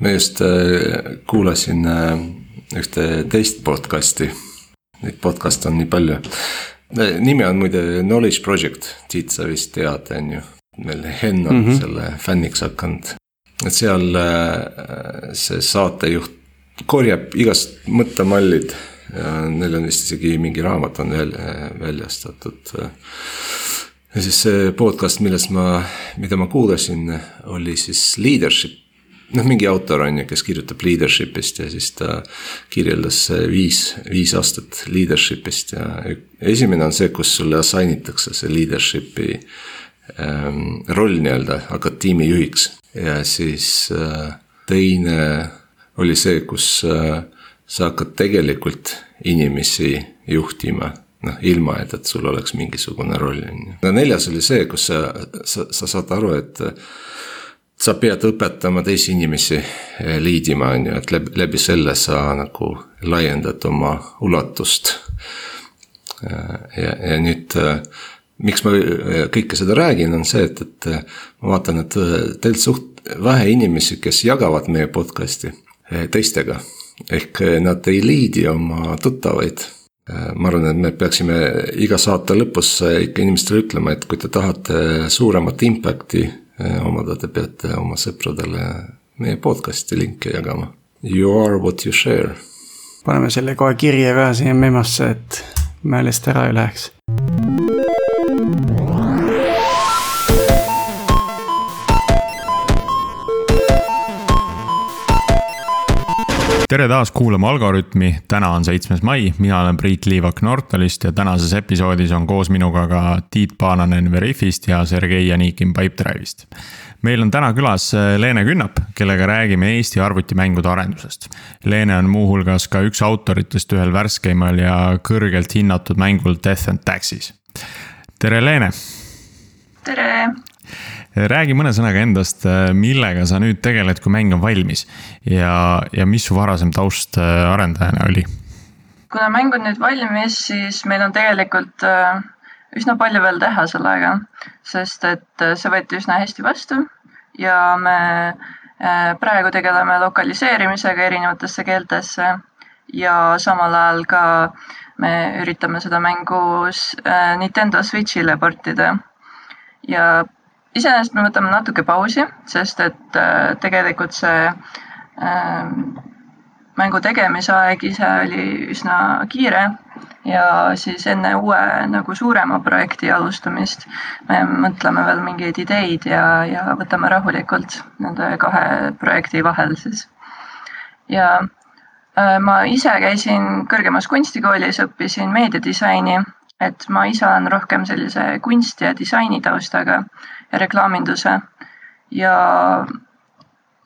ma just äh, kuulasin äh, ühte teist podcast'i. Neid podcast'e on nii palju. nimi on muide Knowledge Project, Tiit, sa vist tead, on ju. meil Henn on mm -hmm. selle fänniks hakanud. et seal äh, see saatejuht korjab igast mõttemallid neil on vist isegi mingi raamat on veel väljastatud. ja siis see podcast, millest ma, mida ma kuulasin, oli siis leadership noh, mingi autor on ju, kes kirjutab leadership'ist ja siis ta kirjeldas viis, viis aastat leadership'ist ja esimene on see, kus sulle assign itakse see leadership'i ähm, roll nii-öelda, hakkad tiimi juhiks. ja siis äh, teine oli see, kus äh, sa hakkad tegelikult inimesi juhtima noh, ilma et, et sul oleks mingisugune roll, on ju. no neljas oli see, kus sa, sa, sa saad aru, et sa pead õpetama teisi inimesi lead ima, on ju, et läbi, läbi selle sa nagu laiendad oma ulatust. ja, ja nüüd miks ma kõike seda räägin, on see, et, et ma vaatan, et tegelikult suht vähe inimesi, kes jagavad meie podcast'i teistega. ehk nad ei lead'i oma tuttavaid. ma arvan, et me peaksime iga saate lõpus ikka inimestele ütlema, et kui te tahate suuremat impact'i Eh, omada, te peate oma sõpradele meie podcast'i linke jagama. You are what you share. paneme selle kohe kirja ka siia memosse, et meelest ära ei läheks tere taas kuulama Algorütmi, täna on seitsmes mai, mina olen Priit Liivak Nortalist ja tänases episoodis on koos minuga ka Tiit Paananen Veriffist ja Sergei Janikin Pipedrive'ist. meil on täna külas äh, Leene Künnap, kellega räägime Eesti arvutimängude arendusest. Leene on muuhulgas ka üks autoritest ühel värskeimal ja kõrgelt hinnatud mängul Death and Taxes. tere, Leene! tere! Räägi mõne sõnaga endast, äh, millega sa nüüd tegeled, kui mäng on valmis ja, ja mis su varasem taust äh, arendajana oli? kuna mäng on nüüd valmis, siis meil on tegelikult äh, üsna palju veel teha sellega, sest et see võeti üsna hästi vastu ja me praegu tegeleme lokaliseerimisega erinevatesse keeltesse ja samal ajal ka me üritame seda mängu Nintendo Switch'ile portida. ja iseenesest me võtame natuke pausi, sest et äh, tegelikult see äh, mängu tegemise aeg ise oli üsna kiire ja siis enne uue nagu suurema projekti alustamist me mõtleme veel mingeid ideid ja, ja võtame rahulikult nende kahe projekti vahel siis. ja äh, ma ise käisin kõrgemas kunstikoolis, õppisin meediadisaini, et ma ise olen rohkem sellise kunsti ja disaini taustaga ja reklaaminduse. Ja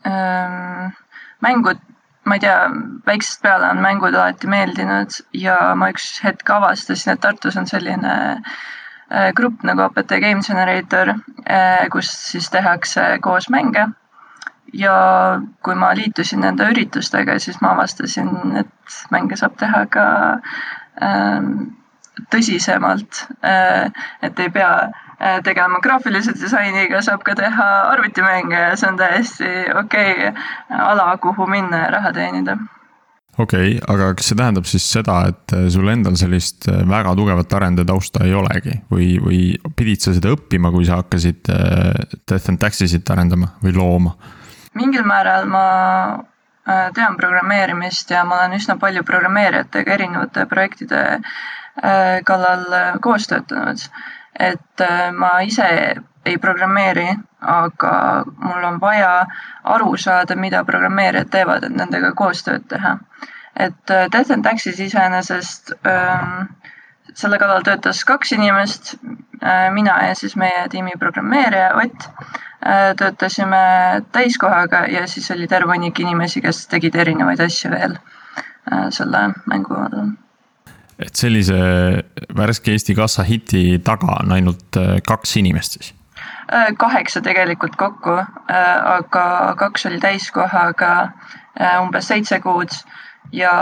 ähm, mängud, ma ei tea, väiksest peale on mängud alati meeldinud ja ma üks hetk avastasin, et Tartus on selline äh, grupp nagu OPT Game Generator äh,, kus siis tehakse koos mänge. Ja kui ma liitusin nende üritustega, siis ma avastasin, et mänge saab teha ka äh, tõsisemalt äh,, et ei pea tegema graafilise disainiga, saab ka teha arvutimänge ja see on täiesti okei okay ala, kuhu minna ja raha teenida. okei okay,, aga kas see tähendab siis seda, et äh, sul endal sellist äh, väga tugevat arendajatausta ei olegi või, või pidid sa seda õppima, kui sa hakkasid Death and Taxes'it arendama või looma? mingil määral ma tean programmeerimist ja ma olen üsna palju programmeerijatega erinevate projektide kallal koos töötanud et äh, ma ise ei programmeeri, aga mul on vaja aru saada, mida programmeerijad teevad, et nendega koostööd teha. et äh, Death and Taxes iseenesest ähm, selle kallal töötas kaks inimest, äh, mina ja siis meie tiimi programmeerija Ott. töötasime täiskohaga ja siis oli terve hunnik inimesi, kes tegid erinevaid asju veel selle mängu all et sellise värske Eesti Kassa hiti taga on ainult äh, kaks inimest siis? Äh, kaheksa tegelikult kokku, äh, aga kaks oli täiskohaga umbes seitse kuud ja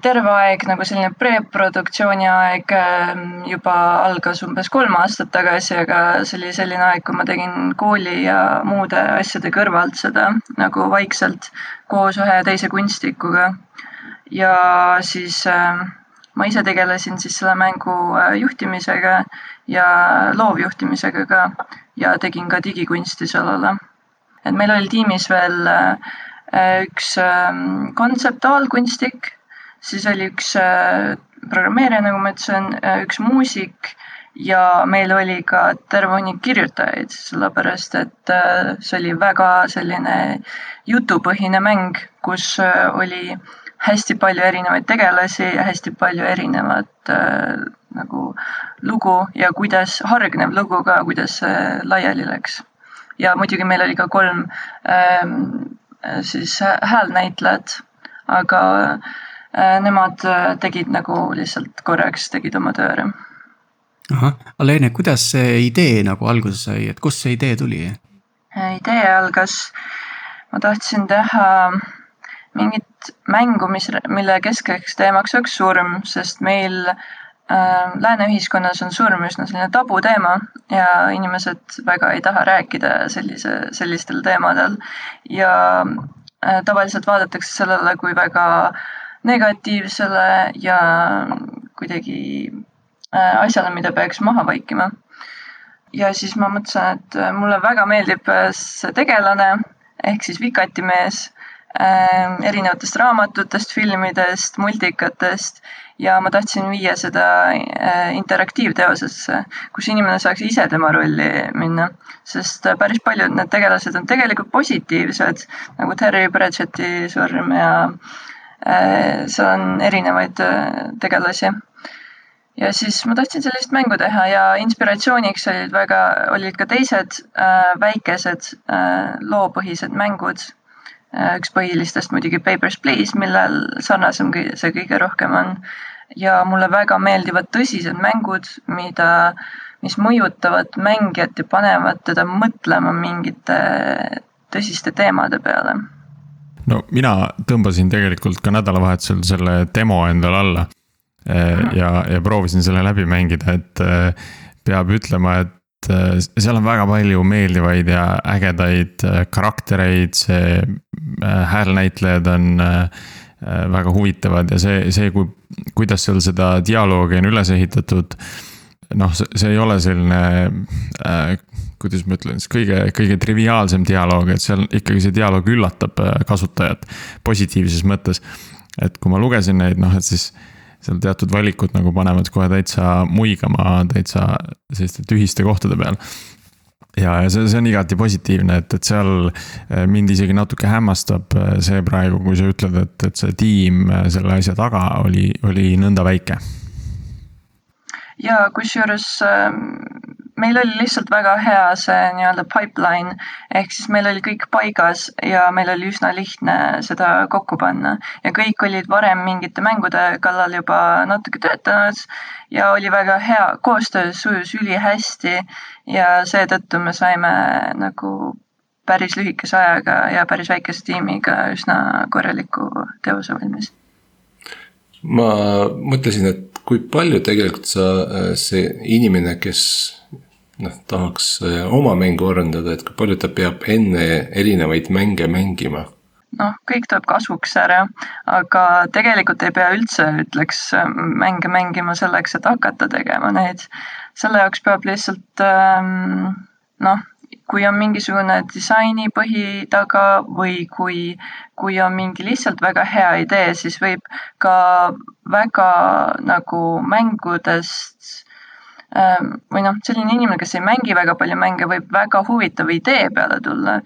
terve aeg nagu selline preproduktsiooni aeg ähm, juba algas umbes kolm aastat tagasi, aga see oli selline aeg, kui ma tegin kooli ja muude asjade kõrvalt seda nagu vaikselt koos ühe teise kunstnikuga. Ja siis äh, ma ise tegelesin siis selle mängu äh, juhtimisega ja loovjuhtimisega ka ja tegin ka digikunsti sellele. et meil oli tiimis veel äh, üks ähm, kontseptuaalkunstnik siis oli üks äh, programmeerija, nagu ma ütlesin, äh, üks muusik ja meil oli ka terve hunnik kirjutajaid, sellepärast et äh, see oli väga selline jutupõhine mäng, kus oli hästi palju erinevaid tegelasi ja hästi palju erinevat äh, nagu lugu ja kuidas, hargnev lugu ka, kuidas see laiali läks. ja muidugi meil oli ka kolm äh, siis häälnäitlejat, aga äh, Äh, nemad äh, tegid nagu lihtsalt korraks tegid oma töö ära. ahah, Aleene, kuidas see idee nagu alguse sai, et kust see idee tuli? Äh, idee algas, ma tahtsin teha mingit mängu, mis, mille keskeks teemaks oleks surm, sest meil äh, lääne ühiskonnas on surm üsna selline tabuteema ja inimesed väga ei taha rääkida sellise, sellistel teemadel. ja äh, tavaliselt vaadatakse sellele kui väga negatiivsele ja kuidagi äh, asjale, mida peaks maha vaikima. ja siis ma mõtlesin, et mulle väga meeldib see tegelane ehk siis vikatimees erinevatest raamatutest, filmidest, multikatest ja ma tahtsin viia seda interaktiivteosesse, kus inimene saaks ise tema rolli minna, sest päris paljud need tegelased on tegelikult positiivsed, nagu Terry Pratchetti surm ja Äh, seal on erinevaid äh, tegelasi. ja siis ma tahtsin sellist mängu teha ja inspiratsiooniks olid väga, olid ka teised äh, väikesed loopõhised mängud. Üks põhilistest muidugi Papers, Please, millel sarnasem see kõige rohkem on. ja mulle väga meeldivad tõsised mängud, mida, mis mõjutavad mängijat ja panevad teda mõtlema mingite tõsiste teemade peale no mina tõmbasin tegelikult ka nädalavahetusel selle demo endale alla. Eh, ja, ja proovisin selle läbi mängida, et eh, peab ütlema, et seal on väga palju meeldivaid ja ägedaid karaktereid, see häälnäitlejad on väga huvitavad ja see, see, kui, kuidas seal seda dialoogi on üles ehitatud noh, see ei ole selline äh, kuidas ma ütlen siis kõige, kõige triviaalsem dialoog, et seal ikkagi see dialoog üllatab äh, kasutajat positiivses mõttes. et kui ma lugesin neid, noh, et siis seal teatud valikud nagu panevad kohe täitsa muigama täitsa selliste tühiste kohtade peal. Ja, ja see, see on igati positiivne, et, et seal äh, mind isegi natuke hämmastab see praegu, kui sa ütled, et, et see tiim selle asja taga oli, oli nõnda väike ja kusjuures ähm, meil oli lihtsalt väga hea see nii-öelda pipeline ehk siis meil oli kõik paigas ja meil oli üsna lihtne seda kokku panna ja kõik olid varem mingite mängude kallal juba natuke töötanud ja oli väga hea, koostöö sujus ülihästi ja seetõttu me saime nagu päris lühikese ajaga ja päris väikese tiimiga üsna korraliku teose valmis. Ma mõtlesin, et kui palju tegelikult sa, äh, see inimene, kes noh, tahaks äh, oma mängu arendada, et kui palju ta peab enne erinevaid mänge mängima? noh, kõik tuleb kasuks ära, aga tegelikult ei pea üldse, ütleks, mänge mängima selleks, et hakata tegema neid. selle jaoks peab lihtsalt ähm, noh, kui on mingisugune disainipõhi taga või kui, kui on mingi lihtsalt väga hea idee, siis võib ka väga nagu mängudest ähm, või noh, selline inimene, kes ei mängi väga palju mänge, võib väga huvitava idee peale tulla,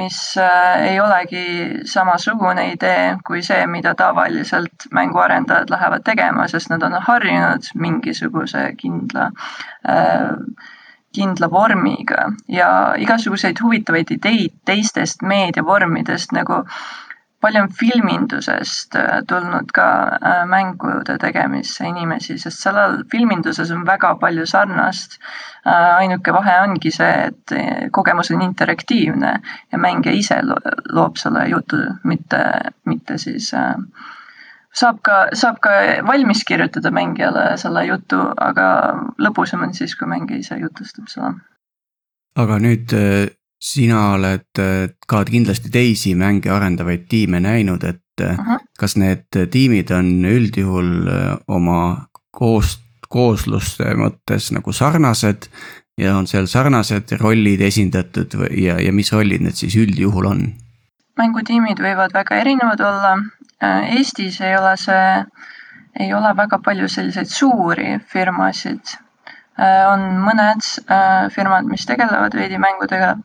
mis äh, ei olegi samasugune idee kui see, mida tavaliselt mänguarendajad lähevad tegema, sest nad on harjunud mingisuguse kindla äh, kindla vormiga ja igasuguseid huvitavaid ideid teistest meediavormidest nagu palju on filmindusest äh, tulnud ka äh, mängude tegemisse inimesi, sest sellel filminduses on väga palju sarnast. Äh, ainuke vahe ongi see, et kogemus on interaktiivne ja mängija ise loob selle jutu, mitte, mitte siis saab ka, saab ka valmis kirjutada mängijale selle jutu, aga lõbusam on siis, kui mängija ise jutustab seda. aga nüüd äh, sina oled ka kindlasti teisi mänge arendavaid tiime näinud, et uh -huh. kas need tiimid on üldjuhul oma koos, koosluste mõttes nagu sarnased ja on seal sarnased rollid esindatud või, ja, ja mis rollid need siis üldjuhul on? mängutiimid võivad väga erinevad olla. Äh, Eestis ei ole see, ei ole väga palju selliseid suuri firmasid. Äh, on mõned äh, firmad, mis tegelevad veidi mängudega.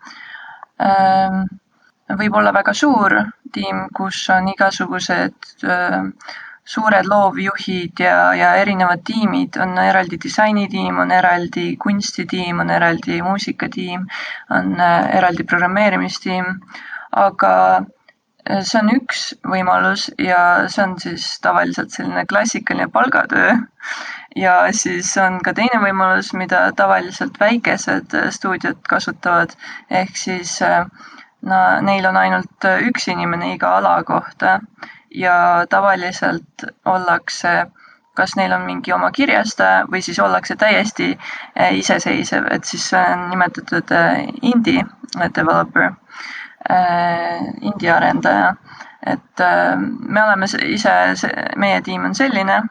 võib olla väga suur tiim, kus on igasugused suured loovjuhid ja, ja erinevad tiimid, on eraldi disainitiim, on eraldi kunstitiim, on eraldi muusikatiim, on eraldi programmeerimistiim, aga see on üks võimalus ja see on siis tavaliselt selline klassikaline palgatöö. ja siis on ka teine võimalus, mida tavaliselt väikesed äh, stuudiod kasutavad, ehk siis no neil on ainult üks inimene iga ala kohta. Ja tavaliselt ollakse, kas neil on mingi oma kirjastaja või siis ollakse täiesti iseseisev, et siis see on nimetatud indie developer, indie arendaja. et me oleme ise, meie tiim on selline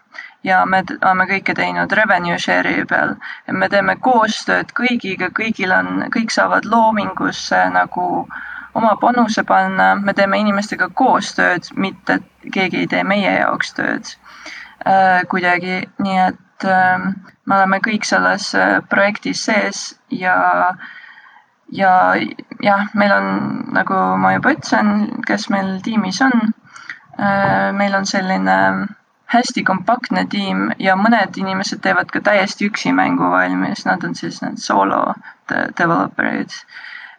ja me oleme kõike teinud revenue share'i peal. me teeme koostööd kõigiga, kõigil on, kõik saavad loomingusse nagu äh, oma panuse panna, me teeme inimestega koostööd, mitte keegi ei tee meie jaoks tööd äh, kuidagi, nii et äh, me oleme kõik selles äh, projektis sees ja ja jah, meil on, nagu ma juba ütlesin, kes meil tiimis on äh,, meil on selline hästi kompaktne tiim ja mõned inimesed teevad ka täiesti üksi mängu valmis, nad on siis need solo developer'id.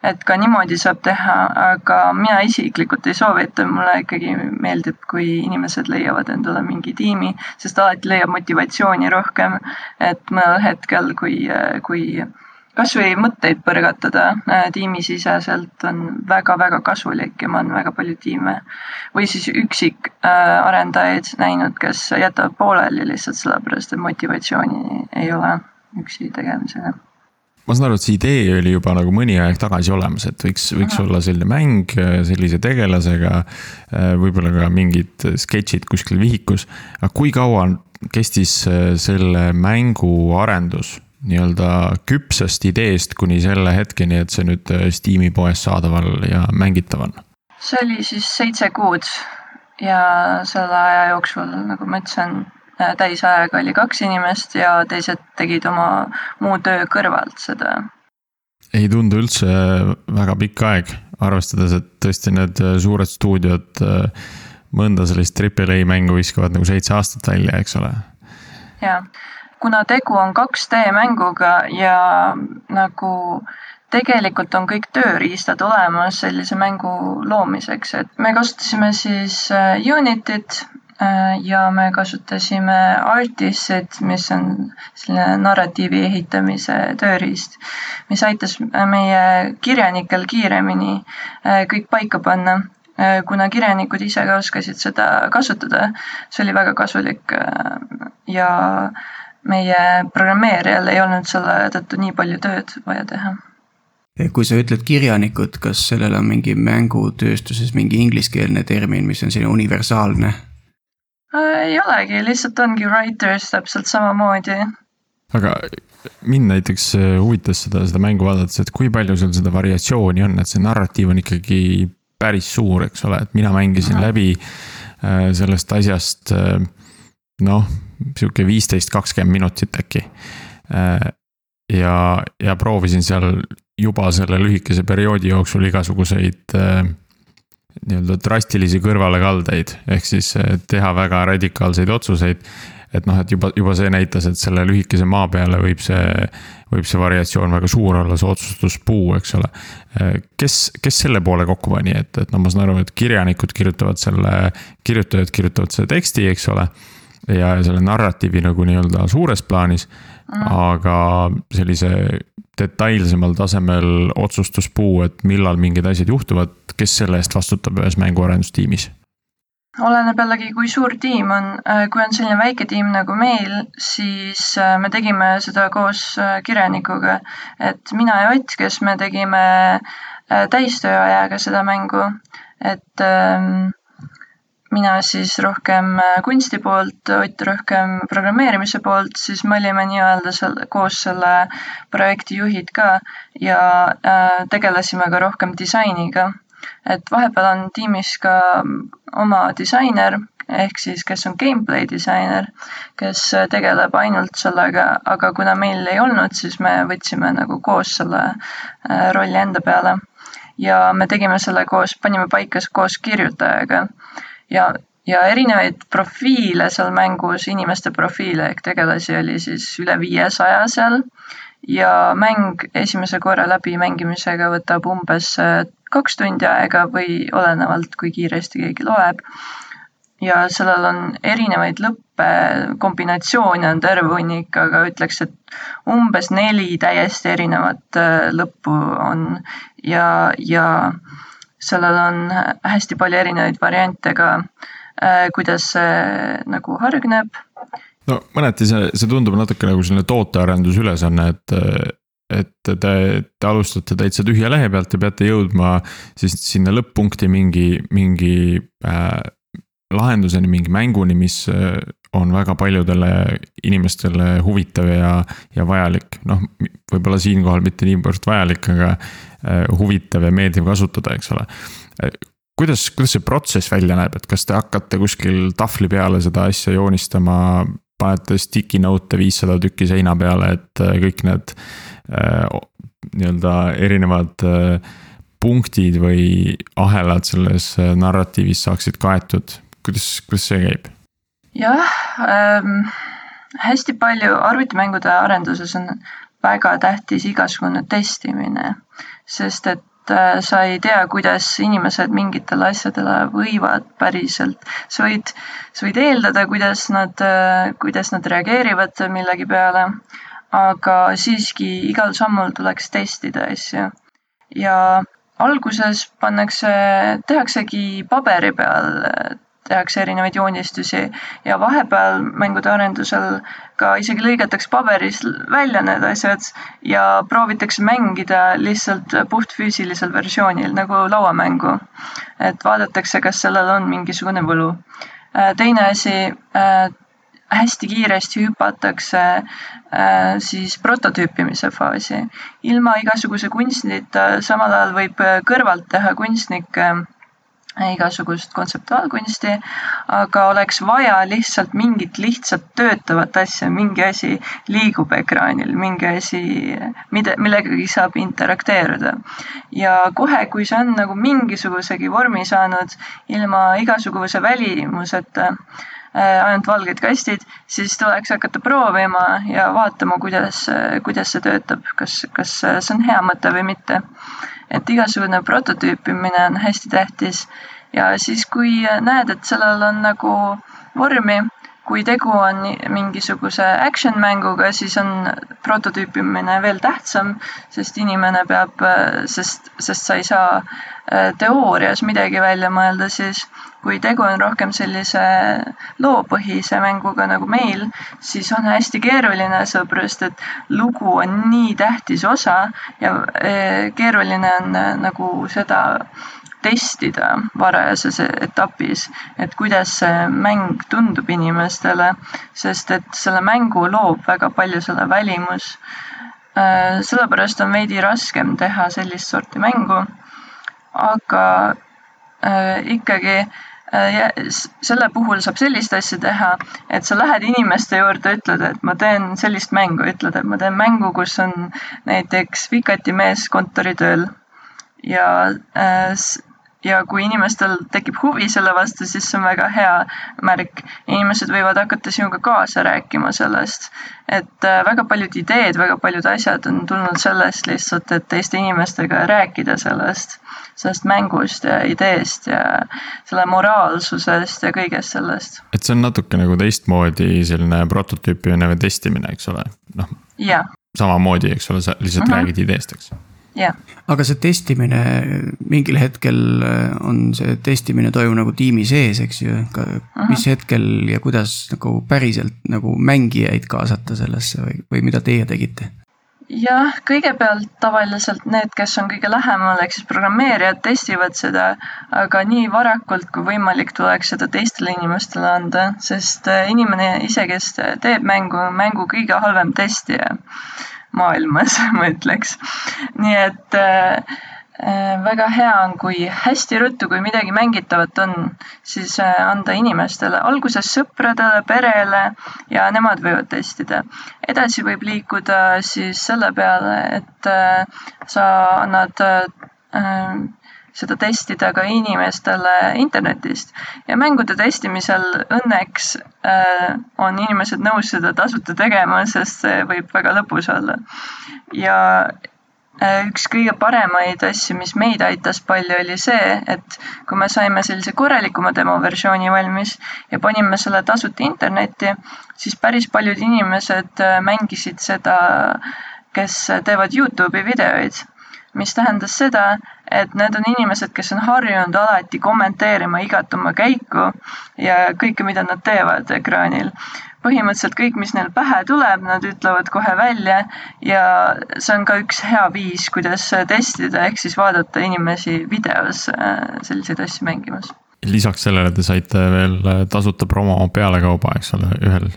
Et ka niimoodi saab teha, aga mina isiklikult ei soovita, mulle ikkagi meeldib, kui inimesed leiavad endale mingi tiimi, sest alati leiab motivatsiooni rohkem, et mõnel hetkel, kui, kui kasvõi mõtteid põrgatada äh, tiimisiseselt on väga-väga kasulik ja ma olen väga palju tiime või siis üksikarendajaid äh, näinud, kes jätavad pooleli lihtsalt sellepärast, et motivatsiooni ei ole üksi tegemisega ma saan aru, et see idee oli juba nagu mõni aeg tagasi olemas, et võiks, võiks olla selline mäng äh, sellise tegelasega. Võib-olla ka mingid sketšid kuskil vihikus, aga kui kaua kestis selle mängu arendus? Nii-öelda küpsest ideest kuni selle hetkeni, et see nüüd Steam'i poes saadaval ja mängitav on? see oli siis seitse kuud ja selle aja jooksul, nagu ma ütlesin, Äh, täisajaga oli kaks inimest ja teised tegid oma muu töö kõrvalt seda. ei tundu üldse väga pikk aeg, arvestades, et tõesti need äh, suured stuudiod äh, mõnda sellist Triple A mängu viskavad nagu seitse aastat välja, eks ole. ja, kuna tegu on 2D mänguga ja nagu tegelikult on kõik tööriistad olemas sellise mängu loomiseks, et me kasutasime siis Unityt Äh, ja me kasutasime Artis'it, mis on selline narratiivi ehitamise tööriist, mis aitas meie kirjanikel kiiremini äh, kõik paika panna. Kuna kirjanikud ise ka oskasid seda kasutada, see oli väga kasulik ja meie programmeerijal ei olnud selle tõttu nii palju tööd vaja teha. kui sa ütled kirjanikud, kas sellel on mingi mängutööstuses mingi ingliskeelne termin, mis on selline universaalne? Äh, ei olegi, lihtsalt ongi writers täpselt samamoodi. aga mind näiteks äh, huvitas seda, seda mängu vaadates, et kui palju seal seda variatsiooni on, et see narratiiv on ikkagi päris suur, eks ole, et mina mängisin Aha. läbi äh, sellest asjast noh, sihuke viisteist, kakskümmend minutit äkki. ja, ja proovisin seal juba selle lühikese perioodi jooksul igasuguseid nii-öelda drastilisi kõrvalekaldeid, ehk siis eh, teha väga radikaalseid otsuseid. et noh, et juba, juba see näitas, et selle lühikese maa peale võib see, võib see variatsioon väga suur olla, see otsustuspuu, eks ole. Kes, kes selle poole kokku pani, et, et no ma saan aru, et kirjanikud kirjutavad selle, kirjutajad kirjutavad selle teksti, eks ole. Ja selle narratiivi nagu nii-öelda suures plaanis mm., aga sellise detailsemal tasemel otsustuspuu, et millal mingid asjad juhtuvad, kes selle eest vastutab ühes mänguarendustiimis? oleneb jällegi, kui suur tiim on. Äh, kui on selline väike tiim nagu meil, siis äh, me tegime seda koos äh, kirjanikuga. et mina ja Ott, kes me tegime täistööajaga seda mängu, et ähm, mina siis rohkem kunsti poolt, Ott rohkem programmeerimise poolt, siis me olime nii-öelda seal koos selle projekti juhid ka ja äh, tegelesime ka rohkem disainiga et vahepeal on tiimis ka oma disainer, ehk siis kes on gameplay disainer, kes tegeleb ainult sellega, aga kuna meil ei olnud, siis me võtsime nagu koos selle äh, rolli enda peale. ja me tegime selle koos, panime paika koos kirjutajaga ja, ja erinevaid profiile seal mängus, inimeste profiile ehk tegelasi oli siis üle viiesaja seal ja mäng esimese korra läbimängimisega võtab umbes äh, kaks tundi aega või olenevalt, kui kiiresti keegi loeb. ja sellel on erinevaid lõppe, kombinatsioone on terve hunnik, aga ütleks, et umbes neli täiesti erinevat äh, lõppu on ja, ja sellel on hästi palju erinevaid variante ka, äh, kuidas see nagu hargneb. No mõneti see, see tundub natuke nagu selline tootearendusülesanne, et et te, te alustate täitsa tühja lehe pealt ja peate jõudma siis sinna lõpp-punkti mingi, mingi äh, lahenduseni, mingi mänguni, mis äh, on väga paljudele inimestele huvitav ja, ja vajalik. noh, võib-olla siinkohal mitte niivõrd vajalik, aga äh, huvitav ja meeldiv kasutada, eks ole äh, kuidas, kuidas see protsess välja näeb, et kas te hakkate kuskil tahvli peale seda asja joonistama, panete sticky note'e viissada tükki seina peale, et kõik need Äh, nii-öelda erinevad äh, punktid või ahelad selles äh, narratiivis saaksid kaetud, kuidas, kuidas see käib? Jah ähm,, hästi palju arvutimängude arenduses on väga tähtis igasugune testimine, sest et sa ei tea, kuidas inimesed mingitele asjadele võivad päriselt, sa võid, sa võid eeldada, kuidas nad, kuidas nad reageerivad millegi peale aga siiski igal sammul tuleks testida asju. ja alguses pannakse, tehaksegi paberi peal, tehakse erinevaid joonistusi ja vahepeal mängude arendusel ka isegi lõigatakse paberis välja need asjad ja proovitakse mängida lihtsalt puhtfüüsilisel versioonil nagu lauamängu. et vaadatakse, kas sellel on mingisugune võlu. teine asi hästi kiiresti hüpatakse äh, siis prototüüpimise faasi. ilma igasuguse kunstita, samal ajal võib kõrvalt teha kunstnik äh, igasugust kontseptuaalkunsti, aga oleks vaja lihtsalt mingit lihtsat töötavat asja, mingi asi liigub ekraanil, mingi asi, mida, millegagi saab interakteeruda. ja kohe, kui see on nagu mingisugusegi vormi saanud ilma igasuguse välimuseta, ainult valged kastid, siis tuleks hakata proovima ja vaatama, kuidas, kuidas see töötab, kas, kas see on hea mõte või mitte. et igasugune prototüüpimine on hästi tähtis ja siis, kui näed, et sellel on nagu vormi, kui tegu on mingisuguse action mänguga, siis on prototüüpimine veel tähtsam, sest inimene peab, sest, sest sa ei saa äh, teoorias midagi välja mõelda, siis kui tegu on rohkem sellise loopõhise mänguga nagu meil, siis on hästi keeruline, sellepärast et lugu on nii tähtis osa ja äh, keeruline on äh, nagu seda testida varajases etapis, et kuidas see mäng tundub inimestele, sest et selle mängu loob väga palju selle välimus. Äh, sellepärast on veidi raskem teha sellist sorti mängu. aga ikkagi selle puhul saab sellist asja teha, et sa lähed inimeste juurde, ütled, et ma teen sellist mängu, ütled, et ma teen mängu, kus on näiteks Vikati mees kontoritööl ja ja kui inimestel tekib huvi selle vastu, siis see on väga hea märk. inimesed võivad hakata sinuga kaasa rääkima sellest, et äh, väga paljud ideed, väga paljud asjad on tulnud sellest lihtsalt, et teiste inimestega rääkida sellest, sellest mängust ja ideest ja selle moraalsusest ja kõigest sellest. et see on natuke nagu teistmoodi selline prototüüpimine või testimine, eks ole, noh. samamoodi, eks ole, sa lihtsalt mm -hmm. räägid ideest, eks jah. aga see testimine, mingil hetkel on see testimine toimub nagu tiimi sees, eks ju, ka uh -huh. mis hetkel ja kuidas nagu päriselt nagu mängijaid kaasata sellesse või, või mida teie tegite? Jah, kõigepealt tavaliselt need, kes on kõige lähemal, ehk siis programmeerijad testivad seda, aga nii varakult kui võimalik tuleks seda teistele inimestele anda, sest äh, inimene ise, kes teeb mängu, mängu kõige halvem testija maailmas, ma ütleks. nii et Äh, väga hea on, kui hästi ruttu, kui midagi mängitavat on, siis äh, anda inimestele, alguses sõpradele, perele ja nemad võivad testida. edasi võib liikuda siis selle peale, et äh, sa annad seda testida ka inimestele internetist ja mängude testimisel õnneks on inimesed nõus seda tasuta tegema, sest see võib väga lõbus olla. ja Äh, üks kõige paremaid asju, mis meid aitas palju, oli see, et kui me saime sellise korralikuma demoversiooni valmis ja panime selle tasuta internetti, siis päris paljud inimesed äh, mängisid seda, kes teevad Youtube'i videoid mis tähendas seda, et need on inimesed, kes on harjunud alati kommenteerima igat oma käiku ja kõike, mida nad teevad ekraanil. Põhimõtteliselt kõik, mis neil pähe tuleb, nad ütlevad kohe välja ja see on ka üks hea viis, kuidas testida, ehk siis vaadata inimesi videos äh, selliseid asju mängimas lisaks sellele te saite veel tasuta promo pealekauba, eks ole, ühel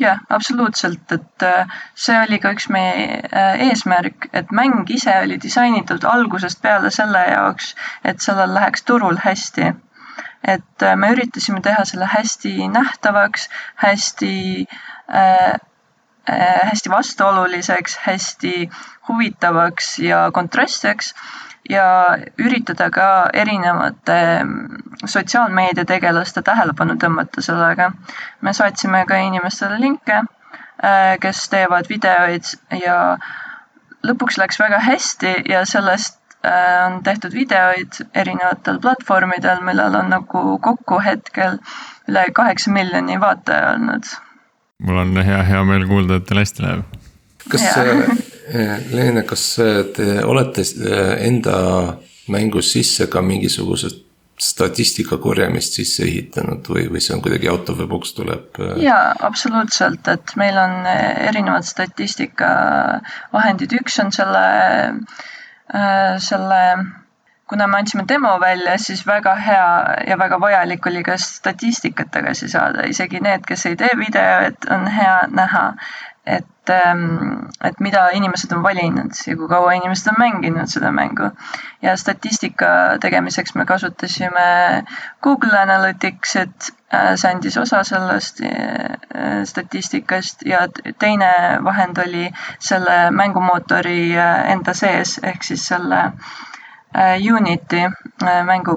jah, absoluutselt, et äh, see oli ka üks meie äh, eesmärk, et mäng ise oli disainitud algusest peale selle jaoks, et sellel läheks turul hästi. Et äh, me üritasime teha selle hästi nähtavaks, hästi äh, hästi vastuoluliseks, hästi huvitavaks ja kontrastseks ja üritada ka erinevate mm, sotsiaalmeediategelaste tähelepanu tõmmata sellega. me saatsime ka inimestele linke, äh, kes teevad videoid ja lõpuks läks väga hästi ja sellest äh, on tehtud videoid erinevatel platvormidel, millel on nagu kokku hetkel üle kaheksa miljoni vaataja olnud. mul on hea, hea meel kuulda, et teil hästi läheb. kas Leene, kas te olete äh, enda mängus sisse ka mingisugused statistika korjamist sisse ehitanud või, või see on kuidagi out of the box tuleb? Äh? jaa, absoluutselt, et meil on äh, erinevad statistikavahendid, üks on selle, selle kuna me andsime demo välja, siis väga hea ja väga vajalik oli ka statistikat tagasi saada, isegi need, kes ei tee videot, on hea näha, et, ähm, et mida inimesed on valinud ja kui kaua inimesed on mänginud seda mängu. ja statistika tegemiseks me kasutasime Google Analyticsit, äh, see andis osa sellest äh, statistikast ja teine vahend oli selle mängumootori äh, enda sees, ehk siis selle Unity mängu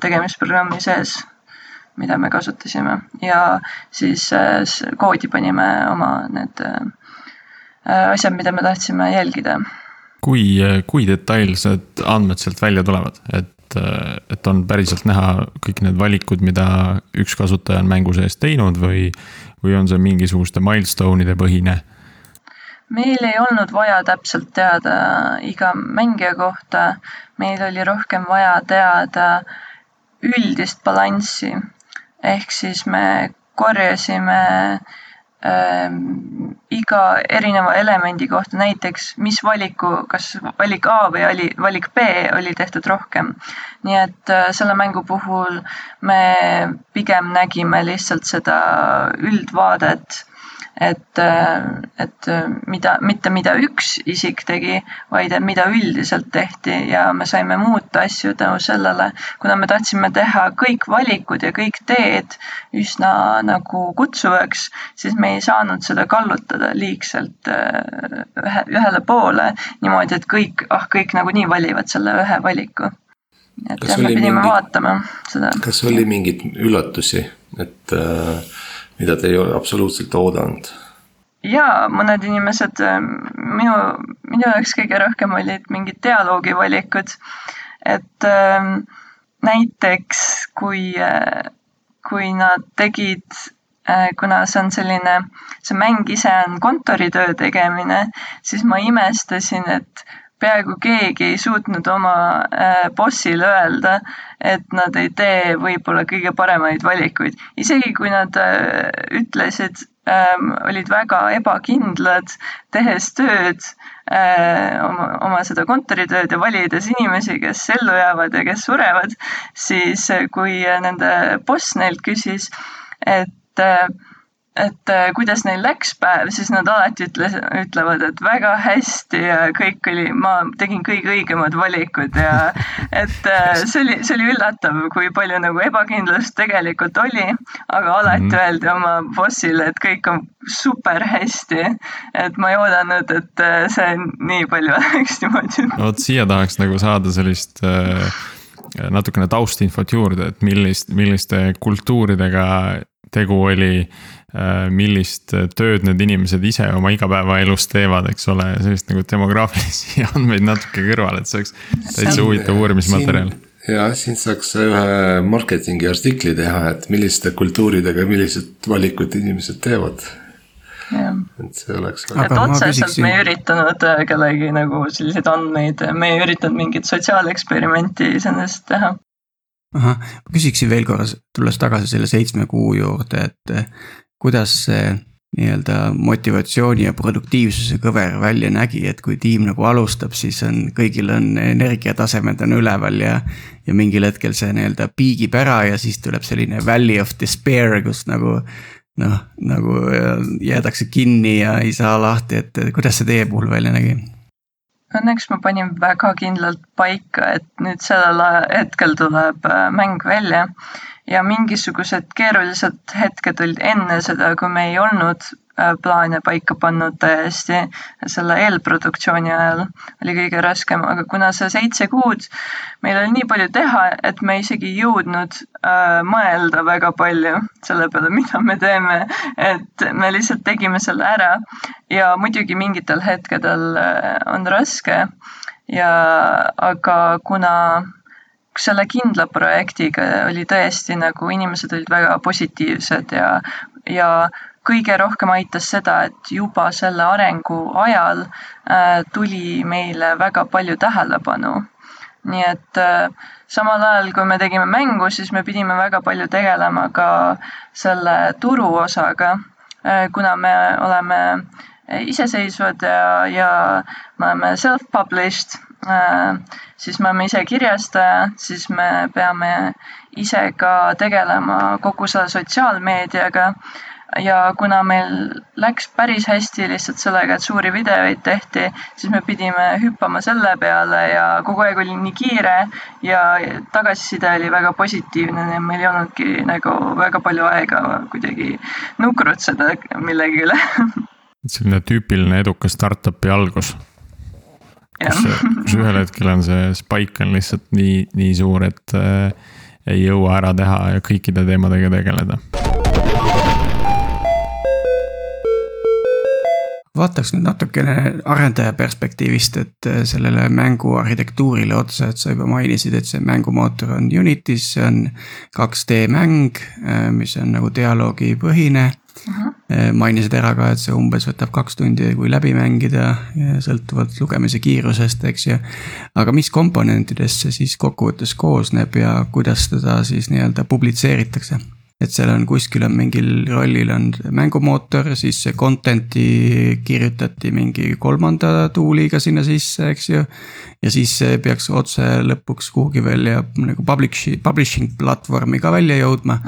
tegemisprogrammi sees mida me kasutasime ja siis äh, koodi panime oma need äh, asjad, mida me tahtsime jälgida. kui, kui detailsed andmed sealt välja tulevad, et, et on päriselt näha kõik need valikud, mida üks kasutaja on mängu sees teinud või, või on see mingisuguste milstone'ide põhine? meil ei olnud vaja täpselt teada iga mängija kohta, meil oli rohkem vaja teada üldist balanssi ehk siis me korjasime ähm, iga erineva elemendi kohta, näiteks mis valiku, kas valik A või oli valik B oli tehtud rohkem. nii et äh, selle mängu puhul me pigem nägime lihtsalt seda üldvaadet et, et mida, mitte mida üks isik tegi, vaid mida üldiselt tehti ja me saime muuta asju tänu sellele, kuna me tahtsime teha kõik valikud ja kõik teed üsna nagu kutsuvaks, siis me ei saanud seda kallutada liigselt äh, ühe, ühele poole niimoodi, et kõik, ah kõik nagunii valivad selle ühe valiku. et kas jah, me pidime mingi, vaatama seda. kas oli mingeid üllatusi, et äh, mida te ei ole absoluutselt oodanud? jaa, mõned inimesed, äh, minu, minu jaoks kõige rohkem olid mingid dialoogivalikud. et äh, näiteks kui äh,, kui nad tegid kuna see on selline, see mäng ise on kontoritöö tegemine, siis ma imestasin, et peaaegu keegi ei suutnud oma bossile öelda, et nad ei tee võib-olla kõige paremaid valikuid. isegi kui nad äh, ütlesid ähm,, olid väga ebakindlad, tehes tööd äh,, oma, oma seda kontoritööd ja valides inimesi, kes ellu jäävad ja kes surevad, siis äh, kui nende boss neilt küsis, et äh, et äh, kuidas neil läks päev, siis nad alati ütles, ütlevad, et väga hästi ja kõik oli, ma tegin kõige õigemad valikud ja et äh, see oli, see oli üllatav, kui palju nagu ebakindlust tegelikult oli, aga alati mm -hmm. öeldi oma bossile, et kõik on super hästi. et ma ei oodanud, et äh, see nii palju oleks niimoodi. vot siia tahaks nagu saada sellist natukene taustinfot juurde, et millist, milliste kultuuridega tegu oli millist tööd need inimesed ise oma igapäevaelus teevad, eks ole, sellist nagu demograafilisi andmeid natuke kõrvale, et see oleks täitsa huvitav uurimismaterjal. ja siin saaks ühe marketingi artikli teha, et milliste kultuuridega, millised valikud inimesed teevad. et see oleks. et otseselt me ei üritanud äh, kellegi nagu selliseid andmeid, me ei üritanud mingit sotsiaaleksperimenti iseenesest teha ahah, ma küsiksin veel korra, tulles tagasi selle seitsme kuu juurde, et kuidas see nii-öelda motivatsiooni ja produktiivsuse kõver välja nägi, et kui tiim nagu alustab, siis on, kõigil on energiatasemed on üleval ja. ja mingil hetkel see nii-öelda piigib ära ja siis tuleb selline valley of despair, kus nagu. noh, nagu jäädakse kinni ja ei saa lahti, et kuidas see teie puhul välja nägi? Õnneks ma panin väga kindlalt paika, et nüüd sellel hetkel tuleb äh, mäng välja ja mingisugused keerulised hetked olid enne seda, kui me ei olnud äh, plaane paika pannud täiesti selle eelproduktsiooni ajal oli kõige raskem, aga kuna see seitse kuud, meil oli nii palju teha, et me isegi ei jõudnud äh, mõelda väga palju selle peale, mida me teeme. et me lihtsalt tegime selle ära ja muidugi mingitel hetkedel äh, on raske ja aga kuna selle kindla projektiga oli tõesti nagu inimesed olid väga positiivsed ja, ja kõige rohkem aitas seda, et juba selle arengu ajal äh, tuli meile väga palju tähelepanu. nii et äh, samal ajal, kui me tegime mängu, siis me pidime väga palju tegelema ka selle turuosaga äh,, kuna me oleme iseseisvad ja, ja me oleme self-published siis me oleme ise kirjastajad, siis me peame ise ka tegelema kogu selle sotsiaalmeediaga. ja kuna meil läks päris hästi lihtsalt sellega, et suuri videoid tehti, siis me pidime hüppama selle peale ja kogu aeg oli nii kiire ja tagasiside oli väga positiivne, nii et meil ei olnudki nagu väga palju aega kuidagi nukrutseda millegi üle selline tüüpiline edukas startup'i algus kus ühel hetkel on see spike on lihtsalt nii, nii suur, et äh, ei jõua ära teha ja kõikide teemadega tegeleda. Vaataks nüüd natukene arendaja perspektiivist, et äh, sellele mängu arhitektuurile otsa, et sa juba mainisid, et see mängumootor on Unitis, see on 2D mäng, äh, mis on nagu dialoogipõhine Eh, mainisid ära ka, et see umbes võtab kaks tundi, kui läbi mängida, sõltuvalt lugemise kiirusest, eks ju. aga mis komponentidest see siis kokkuvõttes koosneb ja kuidas teda siis nii-öelda publitseeritakse? Et seal on kuskil on mingil rollil on mängumootor, siis see content'i kirjutati mingi kolmanda tool'iga sinna sisse, eks ju. ja siis see peaks otse lõpuks kuhugi välja nagu publishing, publishing platvormi ka välja jõudma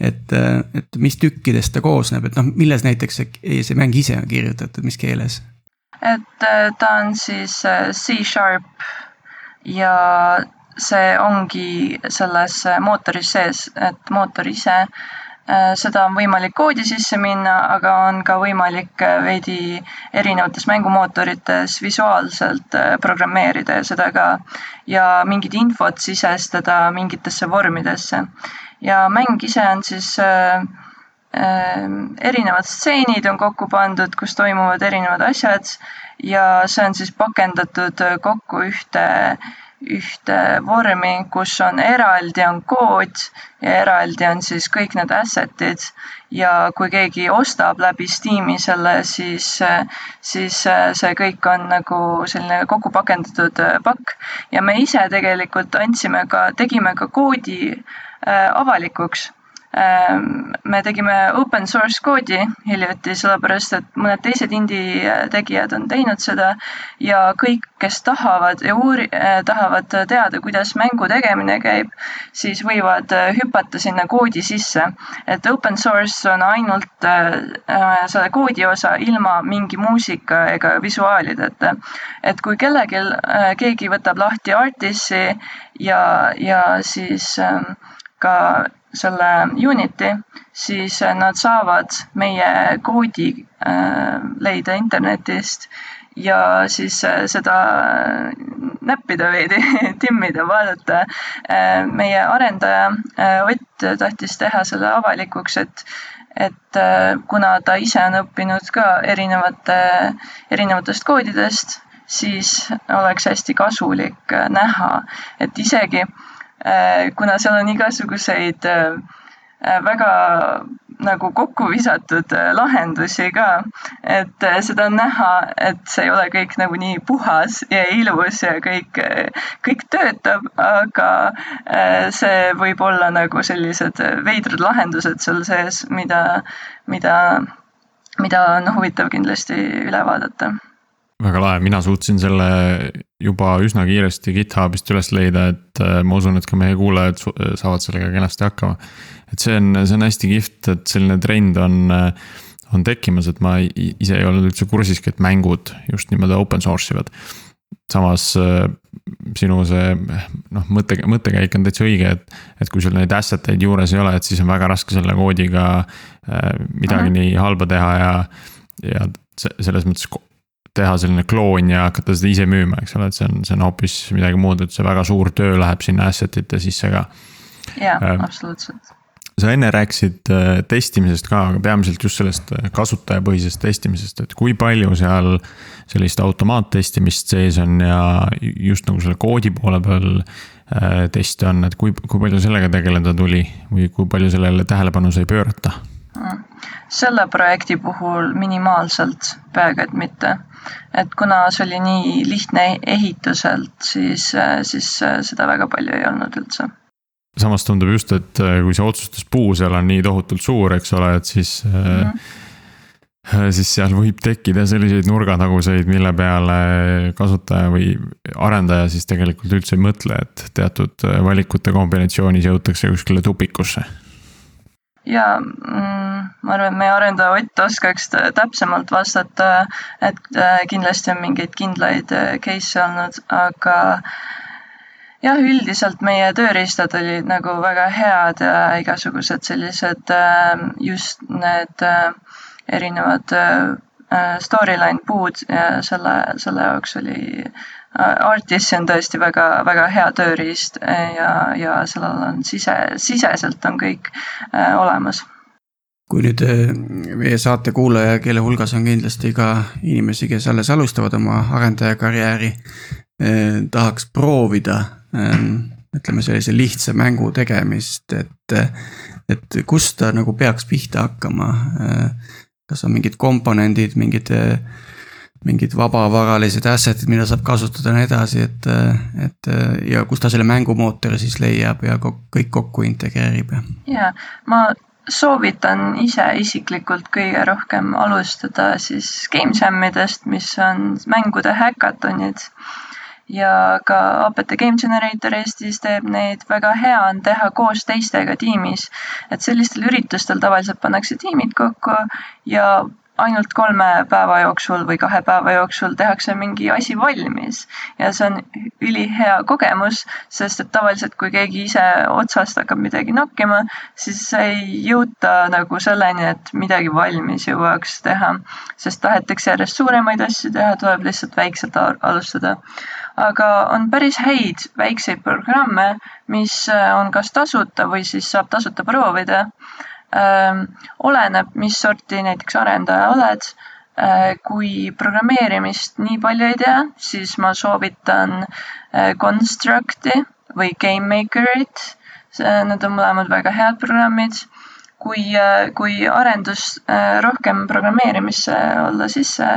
et, et mis tükkidest ta koosneb, et noh, milles näiteks see, see mäng ise on kirjutatud, mis keeles? et ta on siis äh, C-sharp ja see ongi selles mootoris sees, et mootor ise, äh, seda on võimalik koodi sisse minna, aga on ka võimalik äh, veidi erinevates mängumootorites visuaalselt äh, programmeerida ja seda ka. ja mingit infot sisestada mingitesse vormidesse. ja mäng ise on siis äh, erinevad stseenid on kokku pandud, kus toimuvad erinevad asjad ja see on siis pakendatud kokku ühte ühte vormi, kus on eraldi on kood ja eraldi on siis kõik need asset'id. Ja kui keegi ostab läbi Steam'i selle, siis, siis see kõik on nagu selline kokku pakendatud pakk. Ja me ise tegelikult andsime ka, tegime ka koodi äh, avalikuks me tegime open source koodi hiljuti, sellepärast et mõned teised indie tegijad on teinud seda ja kõik, kes tahavad ja uuri-, eh, tahavad teada, kuidas mängu tegemine käib, siis võivad eh, hüpata sinna koodi sisse. et open source on ainult äh, selle koodi osa ilma mingi muusika ega visuaalideta. et kui kellelgi äh,, keegi võtab lahti Artis'i ja, ja siis äh, ka selle Unity, siis nad saavad meie koodi äh, leida internetist ja siis äh, seda näppida veidi, timmida, vaadata. Äh, meie arendaja Ott tahtis teha selle avalikuks, et, et kuna ta ise on õppinud ka erinevate, erinevatest koodidest, siis oleks hästi kasulik näha, et isegi Äh, kuna seal on igasuguseid äh, äh, väga nagu kokku visatud lahendusi ka, et seda on näha, et see ei ole kõik nagu nii puhas ja ilus ja kõik, kõik töötab, aga see võib olla nagu sellised veidrad lahendused seal sees, mida, mida, mida on huvitav kindlasti üle vaadata. Väga lahe, mina suutsin selle juba üsna kiiresti GitHubist üles leida, et äh, ma usun, et ka meie kuulajad saavad sellega kenasti hakkama. et see on, see on hästi kihvt, et selline trend on, äh, on tekkimas, et ma ise ei olnud üldse kursiski, et mängud just niimoodi open source ivad. samas äh, sinu see noh, mõtte, mõttekäik on täitsa õige, et, et kui sul neid asset eid juures ei ole, et siis on väga raske selle koodiga midagi nii halba teha ja, ja selles mõttes teha selline kloon ja hakata seda ise müüma, eks ole, et see on, see on hoopis midagi muud, et see väga suur töö läheb sinna asset ite sisse ka. jaa äh,, absoluutselt. sa enne rääkisid äh, testimisest ka, aga peamiselt just sellest äh, kasutajapõhisest testimisest, et kui palju seal sellist automaattestimist sees on ja just nagu selle koodi poole peal äh, teste on, et kui, kui palju sellega tegeleda tuli või kui palju sellele tähelepanu sai pöörata? Selle projekti puhul minimaalselt, peaaegu et mitte. Et kuna see oli nii lihtne ehituselt, siis, siis seda väga palju ei olnud üldse. Samas tundub just, et äh, kui see otsustuspuu seal on nii tohutult suur, eks ole, et siis mm. -hmm siis seal võib tekkida selliseid nurgataguseid, mille peale kasutaja või arendaja siis tegelikult üldse ei mõtle, et teatud valikute kombinatsioonis jõutakse kuskile tupikusse ja mm, ma arvan, et meie arendaja Ott oskaks täpsemalt vastata, et äh, kindlasti on mingeid kindlaid äh, case'e olnud, aga jah, üldiselt meie tööriistad olid nagu väga head ja igasugused sellised äh, just need erinevad storyline puud ja selle, selle jaoks oli Artis on tõesti väga, väga hea tööriist ja, ja sellel on sise, siseselt on kõik äh, olemas. Kui nüüd äh, meie saate kuulaja, kelle hulgas on kindlasti ka inimesi, kes alles alustavad oma arendajakarjääri tahaks proovida eh, ütleme sellise lihtsa mängu tegemist, et, et kust ta nagu peaks pihta hakkama kas on mingid komponendid, mingid mingid vabavaralised asset'id, mida saab kasutada ja nii edasi, et, et ja kus ta selle mängumootori siis leiab ja kõik kokku integreerib ja. ja ma soovitan ise isiklikult kõige rohkem alustada siis game jam idest, mis on mängude häkatonid ja ka APT Game Generator Eestis teeb neid, väga hea on teha koos teistega tiimis. et sellistel üritustel tavaliselt pannakse tiimid kokku ja ainult kolme päeva jooksul või kahe päeva jooksul tehakse mingi asi valmis ja see on ülihea kogemus, sest et tavaliselt, kui keegi ise otsast hakkab midagi nokkima, siis ei jõuta nagu selleni, et midagi valmis jõuaks teha, sest tahetakse järjest suuremaid asju teha, tuleb lihtsalt väikselt alustada. aga on päris häid väikseid programme, mis on kas tasuta või siis saab tasuta proovida oleneb, mis sorti näiteks arendaja oled. kui programmeerimist nii palju ei tea, siis ma soovitan Constructi või GameMakerit. Need on mõlemad väga head programmid kui, kui arendus rohkem programmeerimisse olla sisse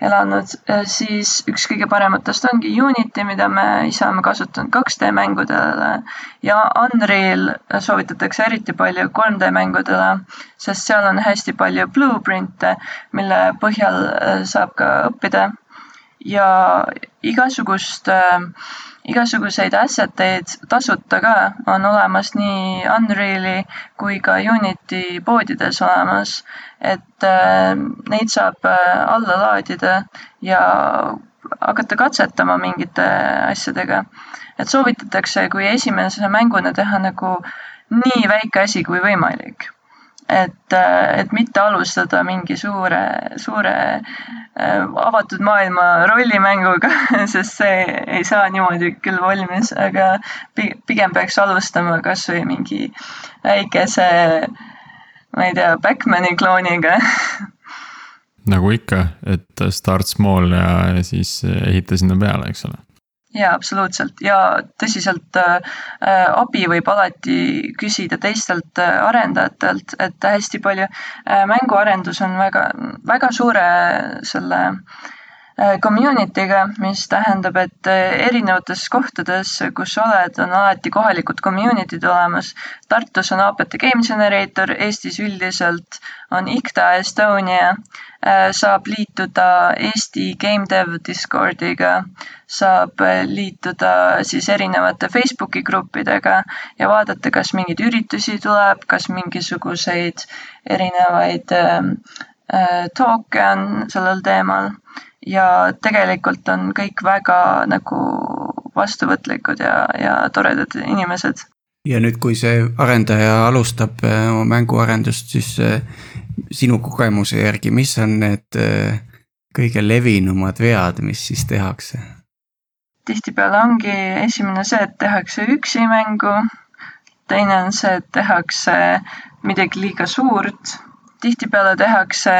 elanud, eh, siis üks kõige parematest ongi Unity, mida me ise oleme kasutanud 2D mängudele. Ja Unreal soovitatakse eriti palju 3D mängudele, sest seal on hästi palju blueprint'e, mille põhjal eh, saab ka õppida ja igasugust äh, igasuguseid asset eid tasuta ka on olemas nii Unreali kui ka Unity poodides olemas. et äh, neid saab äh, alla laadida ja hakata katsetama mingite asjadega. et soovitatakse, kui esimese mänguna teha nagu nii väike asi kui võimalik et, et mitte alustada mingi suure, suure äh, avatud maailma rollimänguga, sest see ei saa niimoodi küll valmis, aga pigem peaks alustama kasvõi mingi väikese, ma ei tea, Backmani klooniga. Nagu ikka, et start small ja siis ehita sinna peale, eks ole jaa, absoluutselt ja tõsiselt äh, äh, abi võib alati küsida teistelt äh, arendajatelt, et hästi palju äh, mänguarendus on väga, väga suure selle äh, community'ga, mis tähendab, et äh, erinevates kohtades, kus oled, on alati kohalikud community'd olemas. Tartus on APT Game Generator, Eestis üldiselt on IKTA Estonia Äh, saab liituda Eesti Game Dev Discordiga, saab äh, liituda siis erinevate Facebooki gruppidega ja vaadata, kas mingeid üritusi tuleb, kas mingisuguseid erinevaid ähm, äh, talk'e on sellel teemal. Ja tegelikult on kõik väga nagu vastuvõtlikud ja, ja toredad inimesed ja nüüd, kui see arendaja alustab äh, oma mänguarendust, siis äh, sinu kogemuse järgi, mis on need äh, kõige levinumad vead, mis siis tehakse? tihtipeale ongi esimene see, et tehakse üksi mängu. teine on see, et tehakse midagi liiga suurt tihtipeale tehakse,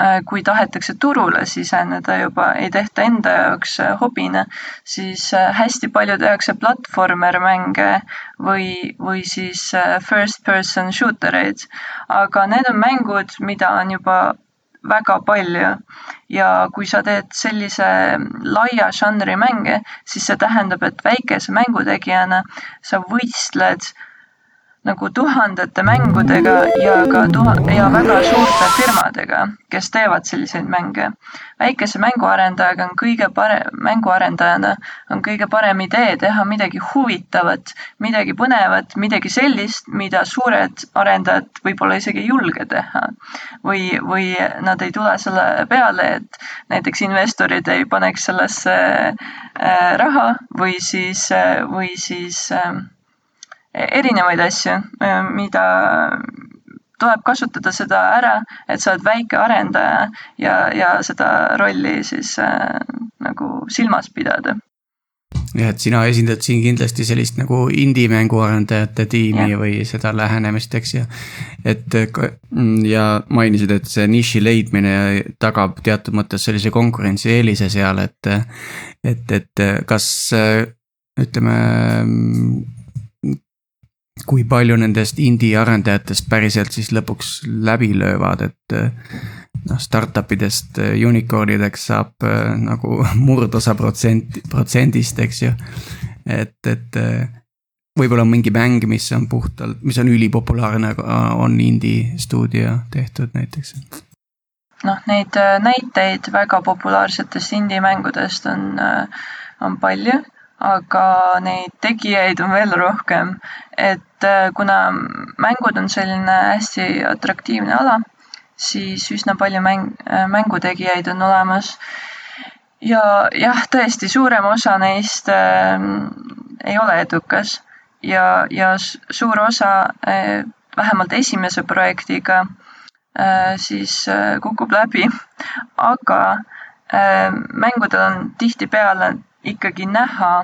äh, kui tahetakse turule siseneda juba, ei tehta enda jaoks äh, hobina, siis äh, hästi palju tehakse platvormer mänge või, või siis first person shooter eid. aga need on mängud, mida on juba väga palju ja kui sa teed sellise laia žanri mänge, siis see tähendab, et väikese mängutegijana sa võistled nagu tuhandete mängudega ja ka tuha- ja väga suurte firmadega, kes teevad selliseid mänge. väikese mänguarendajaga on kõige parem, mänguarendajana on kõige parem idee teha midagi huvitavat, midagi põnevat, midagi sellist, mida suured arendajad võib-olla isegi ei julge teha. või, või nad ei tule selle peale, et näiteks investorid ei paneks sellesse äh, raha või siis, äh, või siis äh, erinevaid asju, mida tuleb kasutada seda ära, et sa oled väike arendaja ja, ja seda rolli siis äh, nagu silmas pidada. jah, et sina esindad siin kindlasti sellist nagu indie-mängu arendajate tiimi ja. või seda lähenemist, eks ju. et ja mainisid, et see niši leidmine tagab teatud mõttes sellise konkurentsieelise seal, et. et, et kas ütleme kui palju nendest indie arendajatest päriselt siis lõpuks läbi löövad, et noh, startup idest unicorn'ideks saab äh, nagu murdosa protsent, protsendist, eks ju. et, et võib-olla on mingi mäng, mis on puhtalt, mis on ülipopulaarne, on indie stuudio tehtud näiteks noh, neid näiteid väga populaarsetest indie mängudest on, on palju aga neid tegijaid on veel rohkem. et äh, kuna mängud on selline hästi atraktiivne ala, siis üsna palju mäng, äh, mängutegijaid on olemas. ja jah, tõesti, suurem osa neist äh, ei ole edukas ja, ja suur osa äh, vähemalt esimese projektiga äh, siis äh, kukub läbi, aga äh, mängudel on tihtipeale ikkagi näha,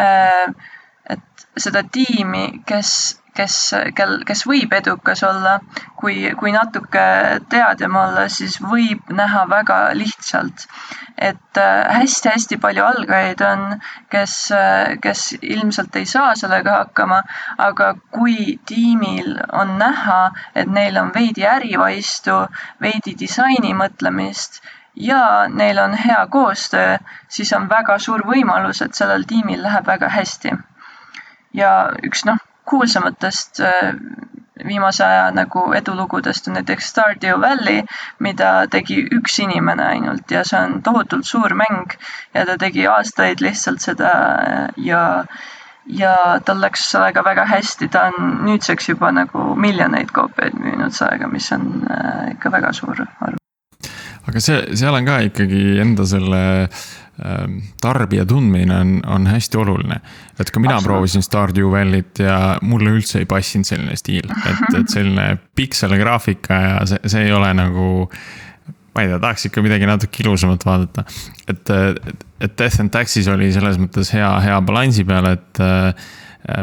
äh, et seda tiimi, kes, kes, kel, kes võib edukas olla. kui, kui natuke teadjam olla, siis võib näha väga lihtsalt, et hästi-hästi palju algajaid on, kes, kes ilmselt ei saa sellega hakkama, aga kui tiimil on näha, et neil on veidi ärivaistu, veidi disaini mõtlemist ja neil on hea koostöö, siis on väga suur võimalus, et sellel tiimil läheb väga hästi. ja üks noh, kuulsamatest äh, viimase aja nagu edulugudest on näiteks Stardew Valley, mida tegi üks inimene ainult ja see on tohutult suur mäng ja ta tegi aastaid lihtsalt seda ja ja tal läks sellega väga hästi, ta on nüüdseks juba nagu miljoneid koopiaid müünud sellega, mis on äh, ikka väga suur arv aga see, seal on ka ikkagi enda selle äh, tarbija tundmine on, on hästi oluline. et ka mina proovisin Stardew Valley't ja mulle üldse ei passinud selline stiil, et, et selline pikseligraafika ja see, see ei ole nagu ma ei tea, tahaks ikka midagi natuke ilusamat vaadata. et, et Death and Taxis oli selles mõttes hea, hea balansi peal, et äh,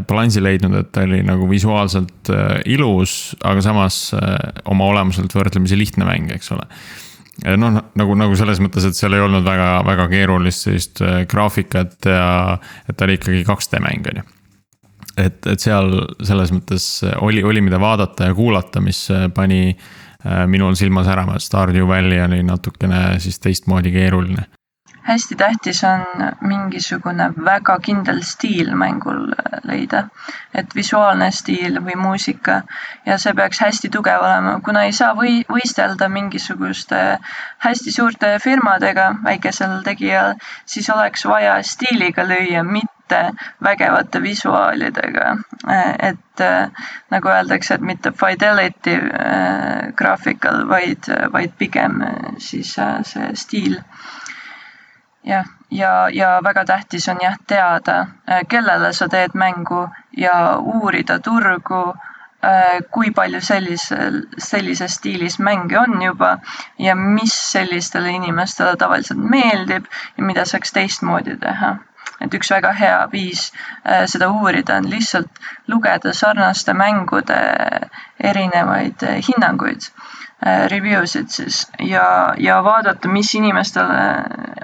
balansi leidnud, et ta oli nagu visuaalselt äh, ilus, aga samas äh, oma olemuselt võrdlemisi lihtne mäng, eks ole noh, nagu, nagu selles mõttes, et seal ei olnud väga, väga keerulist sellist äh, graafikat ja et ta oli ikkagi 2D mäng, on ju. et, et seal selles mõttes oli, oli, mida vaadata ja kuulata, mis äh, pani äh, minul silma särama, et Stardew Valley oli natukene siis teistmoodi keeruline hästi tähtis on mingisugune väga kindel stiil mängul leida. et visuaalne stiil või muusika ja see peaks hästi tugev olema, kuna ei saa või võistelda mingisuguste hästi suurte firmadega väikesel tegijal, siis oleks vaja stiiliga lüüa, mitte vägevate visuaalidega. et nagu öeldakse, et mitte fidelity äh, graafikal, vaid, vaid pigem siis äh, see stiil jah, ja, ja väga tähtis on jah teada, äh, kellele sa teed mängu ja uurida turgu, äh, kui palju sellisel, sellises stiilis mänge on juba ja mis sellistele inimestele tavaliselt meeldib ja mida saaks teistmoodi teha. et üks väga hea viis äh, seda uurida on lihtsalt lugeda sarnaste mängude erinevaid hinnanguid review sid siis ja, ja vaadata, mis inimestele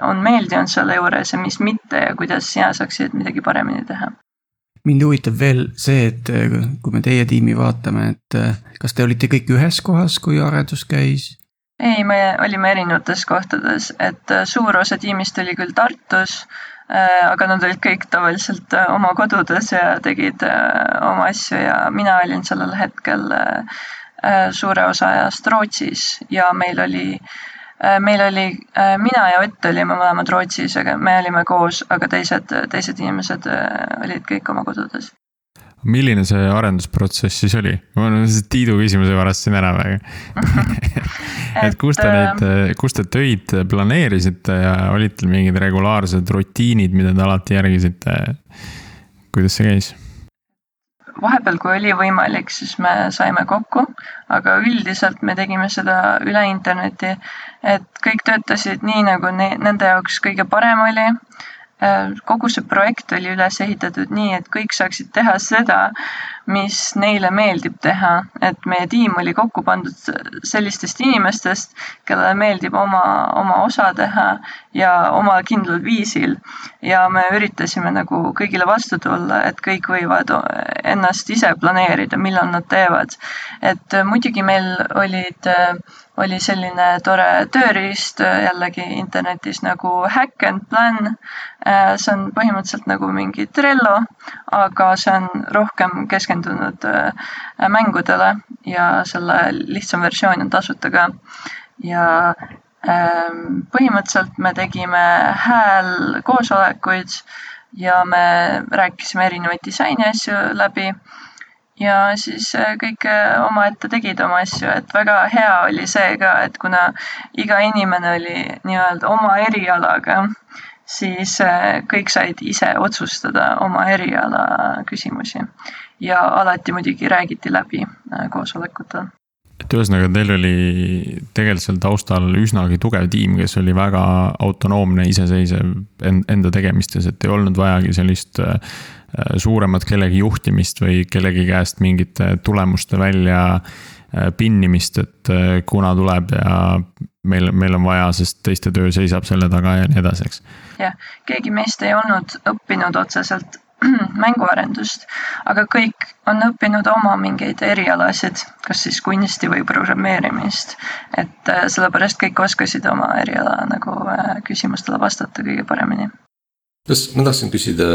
on meeldinud selle juures ja mis mitte ja kuidas sina saaksid midagi paremini teha. mind huvitab veel see, et äh, kui me teie tiimi vaatame, et äh, kas te olite kõik ühes kohas, kui arendus käis? ei, me olime erinevates kohtades, et suur osa tiimist oli küll Tartus, aga nad olid kõik tavaliselt oma kodudes ja tegid oma asju ja mina olin sellel hetkel äh, Äh, suure osa ajast Rootsis ja meil oli, äh, meil oli, äh, mina ja Ott olime mõlemad Rootsis, aga me olime koos, aga teised, teised inimesed olid kõik oma kodudes. milline see arendusprotsess siis oli? ma Tiidu küsimuse varastasin ära väga et kus te neid, kus te töid planeerisite ja olid teil mingid regulaarsed rutiinid, mida te alati järgisite? kuidas see käis? Vahepeal, kui oli võimalik, siis me saime kokku, aga üldiselt me tegime seda üle interneti, et kõik töötasid nii, nagu ne nende jaoks kõige parem oli. Äh, kogu see projekt oli üles ehitatud nii, et kõik saaksid teha seda, mis neile meeldib teha, et meie tiim oli kokku pandud sellistest inimestest, kellele meeldib oma, oma osa teha ja oma kindlal viisil. ja me üritasime nagu kõigile vastu tulla, et kõik võivad ennast ise planeerida, millal nad teevad. et muidugi meil olid oli selline tore tööriist jällegi internetis nagu Hack and Plan. Äh, see on põhimõtteliselt nagu mingi Trello, aga see on rohkem keskendunud äh, mängudele ja selle lihtsam versioon on tasuta ka. ja ähm, põhimõtteliselt me tegime häälkoosolekuid ja me rääkisime erinevaid disaini asju läbi ja siis äh, kõik äh, omaette tegid oma asju, et väga hea oli see ka, et kuna iga inimene oli nii-öelda oma erialaga, siis kõik said ise otsustada oma eriala küsimusi. Ja alati muidugi räägiti läbi koosolekutel. et ühesõnaga, teil oli tegelikult seal taustal üsnagi tugev tiim, kes oli väga autonoomne, iseseisev enda tegemistes, et ei olnud vajagi sellist äh, suuremat kellegi juhtimist või kellegi käest mingite tulemuste välja äh, pinnimist, et äh, kuna tuleb ja meil, meil on vaja, sest teiste töö seisab selle taga ja nii edasi, eks. jah, keegi meist ei olnud õppinud otseselt mänguarendust, aga kõik on õppinud oma mingeid erialasid, kas siis kunsti või programmeerimist. et äh, sellepärast kõik oskasid oma eriala nagu äh, küsimustele vastata kõige paremini. kas, ma tahtsin küsida,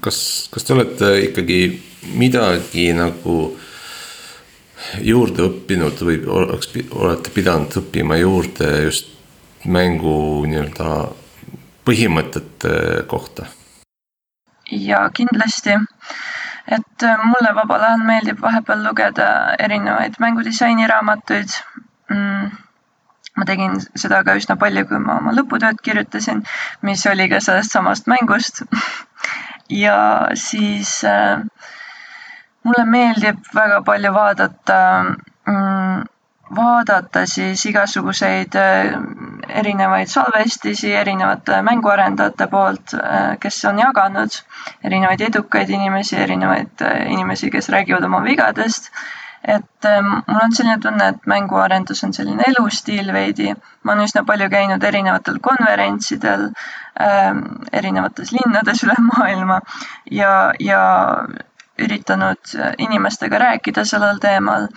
kas, kas te olete ikkagi midagi nagu juurde õppinud või oleks, olete pidanud õppima juurde just mängu nii-öelda põhimõtete kohta? Ja kindlasti, et äh, mulle vabal ajal meeldib vahepeal lugeda erinevaid mängudisaini raamatuid mm ma tegin seda ka üsna palju, kui ma oma lõputööd kirjutasin, mis oli ka sellest samast mängust. Ja siis äh, mulle meeldib väga palju vaadata mm, vaadata siis igasuguseid äh, erinevaid salvestisi erinevate mänguarendajate poolt, äh, kes on jaganud erinevaid edukaid inimesi, erinevaid äh, inimesi, kes räägivad oma vigadest. et mul on selline tunne, et mänguarendus on selline elustiil veidi. ma olen üsna palju käinud erinevatel konverentsidel erinevates linnades üle maailma ja, ja üritanud inimestega rääkida sellel teemal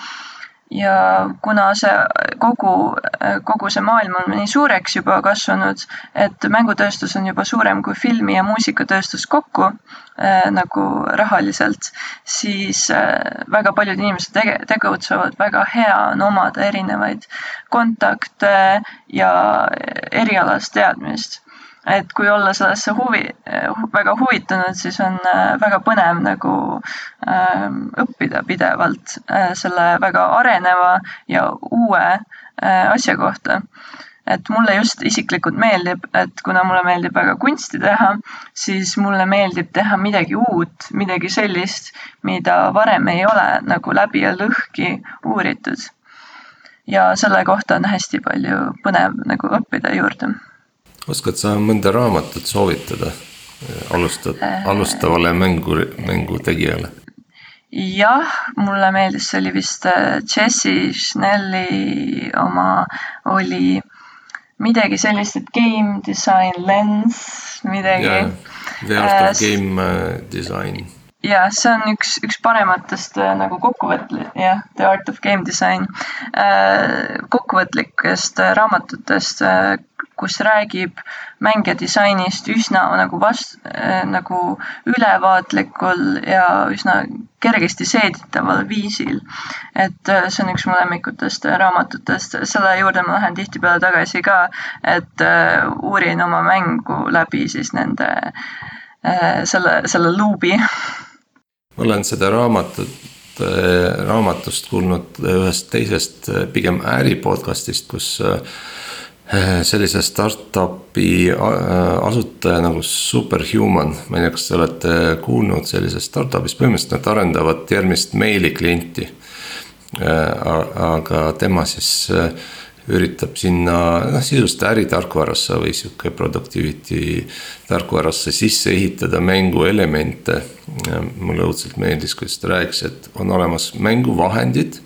ja kuna see kogu, kogu see maailm on nii suureks juba kasvanud, et mängutööstus on juba suurem kui filmi- ja muusikatööstus kokku äh, nagu rahaliselt, siis äh, väga paljud inimesed tege-, tegutsevad, väga hea on omada erinevaid kontakte ja erialast teadmist et kui olla sellesse huvi, väga huvitunud, siis on äh, väga põnev nagu äh, õppida pidevalt äh, selle väga areneva ja uue äh, asja kohta. et mulle just isiklikult meeldib, et kuna mulle meeldib väga kunsti teha, siis mulle meeldib teha midagi uut, midagi sellist, mida varem ei ole nagu läbi ja lõhki uuritud. ja selle kohta on hästi palju põnev nagu õppida juurde oskad sa mõnda raamatut soovitada alustad, äh. alustavale mängu, mängu tegijale? jah, mulle meeldis, see oli vist äh, Jesse Schnelli oma, oli midagi sellist, et game design lens, midagi yeah,. The art of äh, game design ja see on üks, üks parematest äh, nagu kokkuvõtle-, jah, The Art of Game Design äh,, kokkuvõtlikest äh, raamatutest kus räägib mängija disainist üsna nagu vast- nagu ülevaatlikul ja üsna kergesti seeditaval viisil. et see on üks mu lemmikutest raamatutest, selle juurde ma lähen tihtipeale tagasi ka, et uurin oma mängu läbi siis nende selle, selle luubi ma olen seda raamatut, äh, raamatust kuulnud ühest teisest, äh, pigem äri podcast'ist, kus äh, sellise startup'i asutaja nagu Superhuman, ma ei tea, kas te olete kuulnud sellisest startup'ist, põhimõtteliselt nad arendavad järgmist meiliklienti. aga tema siis üritab sinna noh, sisuliselt äritarkvarasse või sihuke productivity tarkvarasse sisse ehitada mänguelemente. mulle õudselt meeldis, kuidas ta rääkis, et on olemas mänguvahendid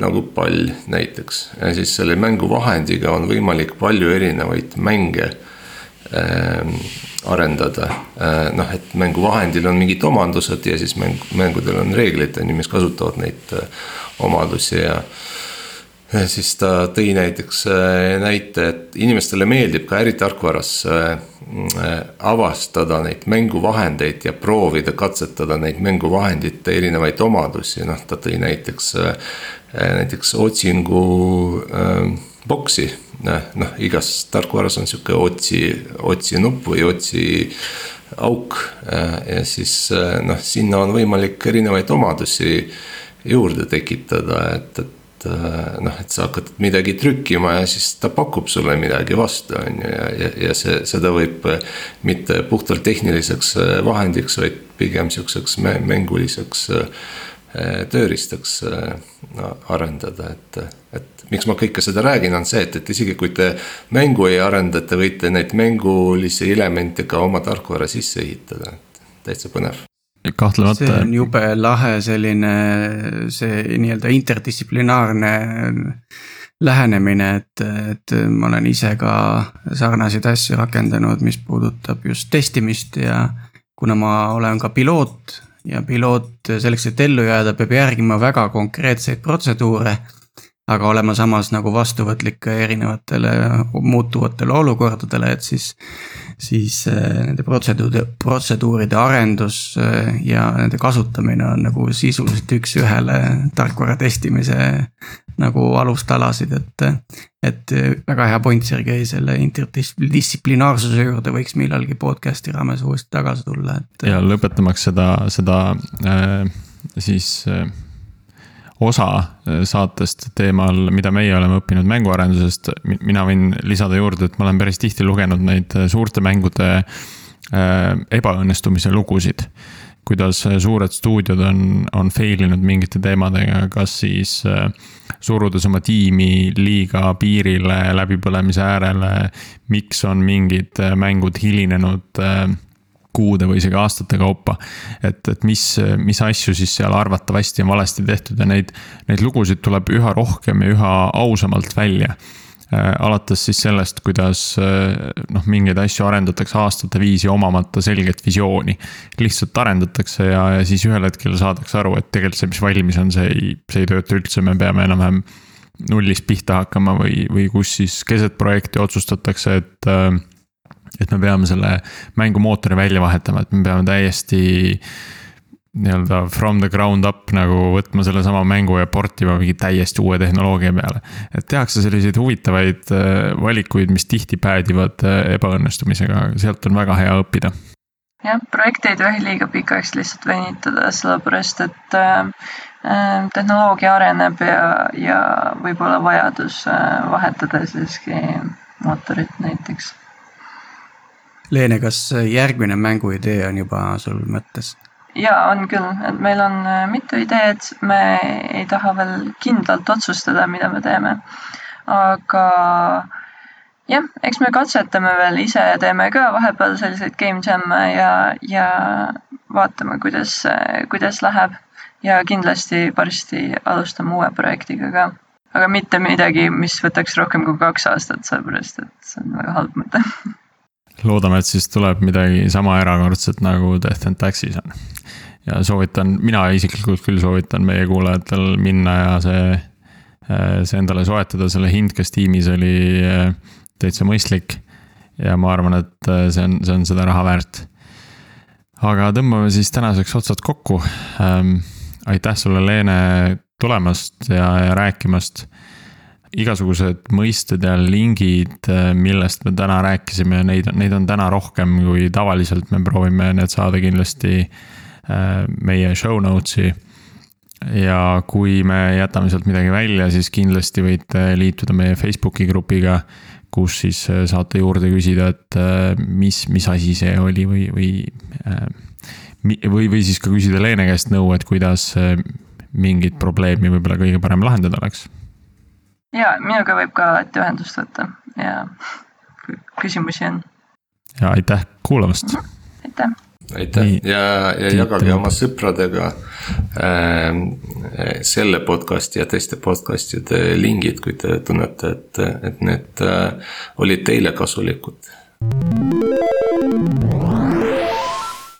nagu pall näiteks ja siis selle mänguvahendiga on võimalik palju erinevaid mänge äh, arendada äh,. noh, et mänguvahendil on mingid omandused ja siis mäng, mängudel on reeglid on ju, mis kasutavad neid äh, omadusi ja äh, siis ta tõi näiteks äh, näite, et inimestele meeldib ka äritarkvaras äh, avastada neid mänguvahendeid ja proovida katsetada neid mänguvahendite erinevaid omadusi, noh, ta tõi näiteks, äh, näiteks otsingu boksi. noh, igas tarkvaras on sihuke otsi, otsi nupp või otsi auk ja siis noh, sinna on võimalik erinevaid omadusi juurde tekitada, et, et et äh, noh, et sa hakkad midagi trükkima ja siis ta pakub sulle midagi vastu, on ju, ja, ja, ja see, seda võib äh, mitte puhtalt tehniliseks äh, vahendiks, vaid pigem sihukeseks mänguliseks tööriistaks arendada, et, et miks ma kõike seda räägin, on see, et, et isegi kui te mängu ei arenda, te võite neid mängulisi elemente ka oma tarkvara sisse ehitada, täitsa põnev kahtlemata. see on jube lahe selline see nii-öelda interdistsiplinaarne lähenemine, et, et ma olen ise ka sarnaseid asju rakendanud, mis puudutab just testimist ja kuna ma olen ka piloot ja piloot selleks, et ellu jääda, peab järgima väga konkreetseid protseduure aga olema samas nagu vastuvõtlik ka erinevatele muutuvatele olukordadele, et siis, siis äh, nende protseduuride, protseduuride arendus äh, ja nende kasutamine on nagu sisuliselt üks-ühele tarkvara testimise nagu alustalasid, et. et väga hea point, Sergei, selle interdistsiplinaarsuse juurde võiks millalgi podcast'i raames uuesti tagasi tulla, et. ja lõpetamaks seda, seda äh, siis äh osa äh, saatest teemal, mida meie oleme õppinud mänguarendusest. mina võin lisada juurde, et ma olen päris tihti lugenud neid äh, suurte mängude äh, ebaõnnestumise lugusid. kuidas suured stuudiod on, on fail inud mingite teemadega, kas siis surudes oma tiimi liiga piirile, läbipõlemise äärele. miks on mingid mängud hilinenud kuude või isegi aastate kaupa. et, et mis, mis asju siis seal arvatavasti on valesti tehtud ja neid, neid lugusid tuleb üha rohkem ja üha ausamalt välja alates siis sellest, kuidas noh, mingeid asju arendatakse aastate viisi omamata selget visiooni. lihtsalt arendatakse ja, ja siis ühel hetkel saadakse aru, et tegelikult see, mis valmis on, see ei, see ei tööta üldse, me peame enam-vähem nullist pihta hakkama või, või kus siis keset projekti otsustatakse, et et me peame selle mängumootori välja vahetama, et me peame täiesti nii-öelda from the ground up nagu võtma sellesama mängu ja portima mingi täiesti uue tehnoloogia peale. et tehakse selliseid huvitavaid äh, valikuid, mis tihti päädivad äh, ebaõnnestumisega, sealt on väga hea õppida. jah, projekte ei tohi liiga pikaks lihtsalt venitada, sellepärast et äh, äh, tehnoloogia areneb ja, ja võib-olla vajadus äh, vahetada siiski mootorit näiteks Leene, kas järgmine mänguidee on juba sul mõttes? ja on küll, et meil on äh, mitu ideed, me ei taha veel kindlalt otsustada, mida me teeme. aga jah, eks me katsetame veel ise, teeme ka vahepeal selliseid game jam'e ja, ja vaatame, kuidas, kuidas läheb. ja kindlasti varsti alustame uue projektiga ka. aga mitte midagi, mis võtaks rohkem kui kaks aastat, sellepärast et see on väga halb mõte loodame, et siis tuleb midagi sama erakordset nagu Death and Taxis on. ja soovitan, mina isiklikult küll soovitan meie kuulajatel minna ja see, äh, see endale soetada, selle hind, kes tiimis oli äh, täitsa mõistlik. ja ma arvan, et äh, see on, see on seda raha väärt. aga tõmbame siis tänaseks otsad kokku. Ähm, aitäh sulle, Leene, tulemast ja, ja rääkimast igasugused mõisted ja lingid, äh, millest me täna rääkisime, neid, neid on täna rohkem kui tavaliselt, me proovime need saada kindlasti äh, meie show notes'i. ja kui me jätame sealt midagi välja, siis kindlasti võite liituda meie Facebooki grupiga, kus siis äh, saate juurde küsida, et mis, mis asi see oli või, või. või, või siis ka küsida Leene käest nõu, et kuidas mingit probleemi võib-olla kõige parem lahendada oleks ja minuga võib ka alati ühendust võtta ja küsimusi on. ja aitäh kuulamast. aitäh. aitäh Nii, ja, ja jagage oma sõpradega äh, selle podcast'i ja teiste podcast'ide lingid, kui te tunnete, et, et need äh, olid teile kasulikud.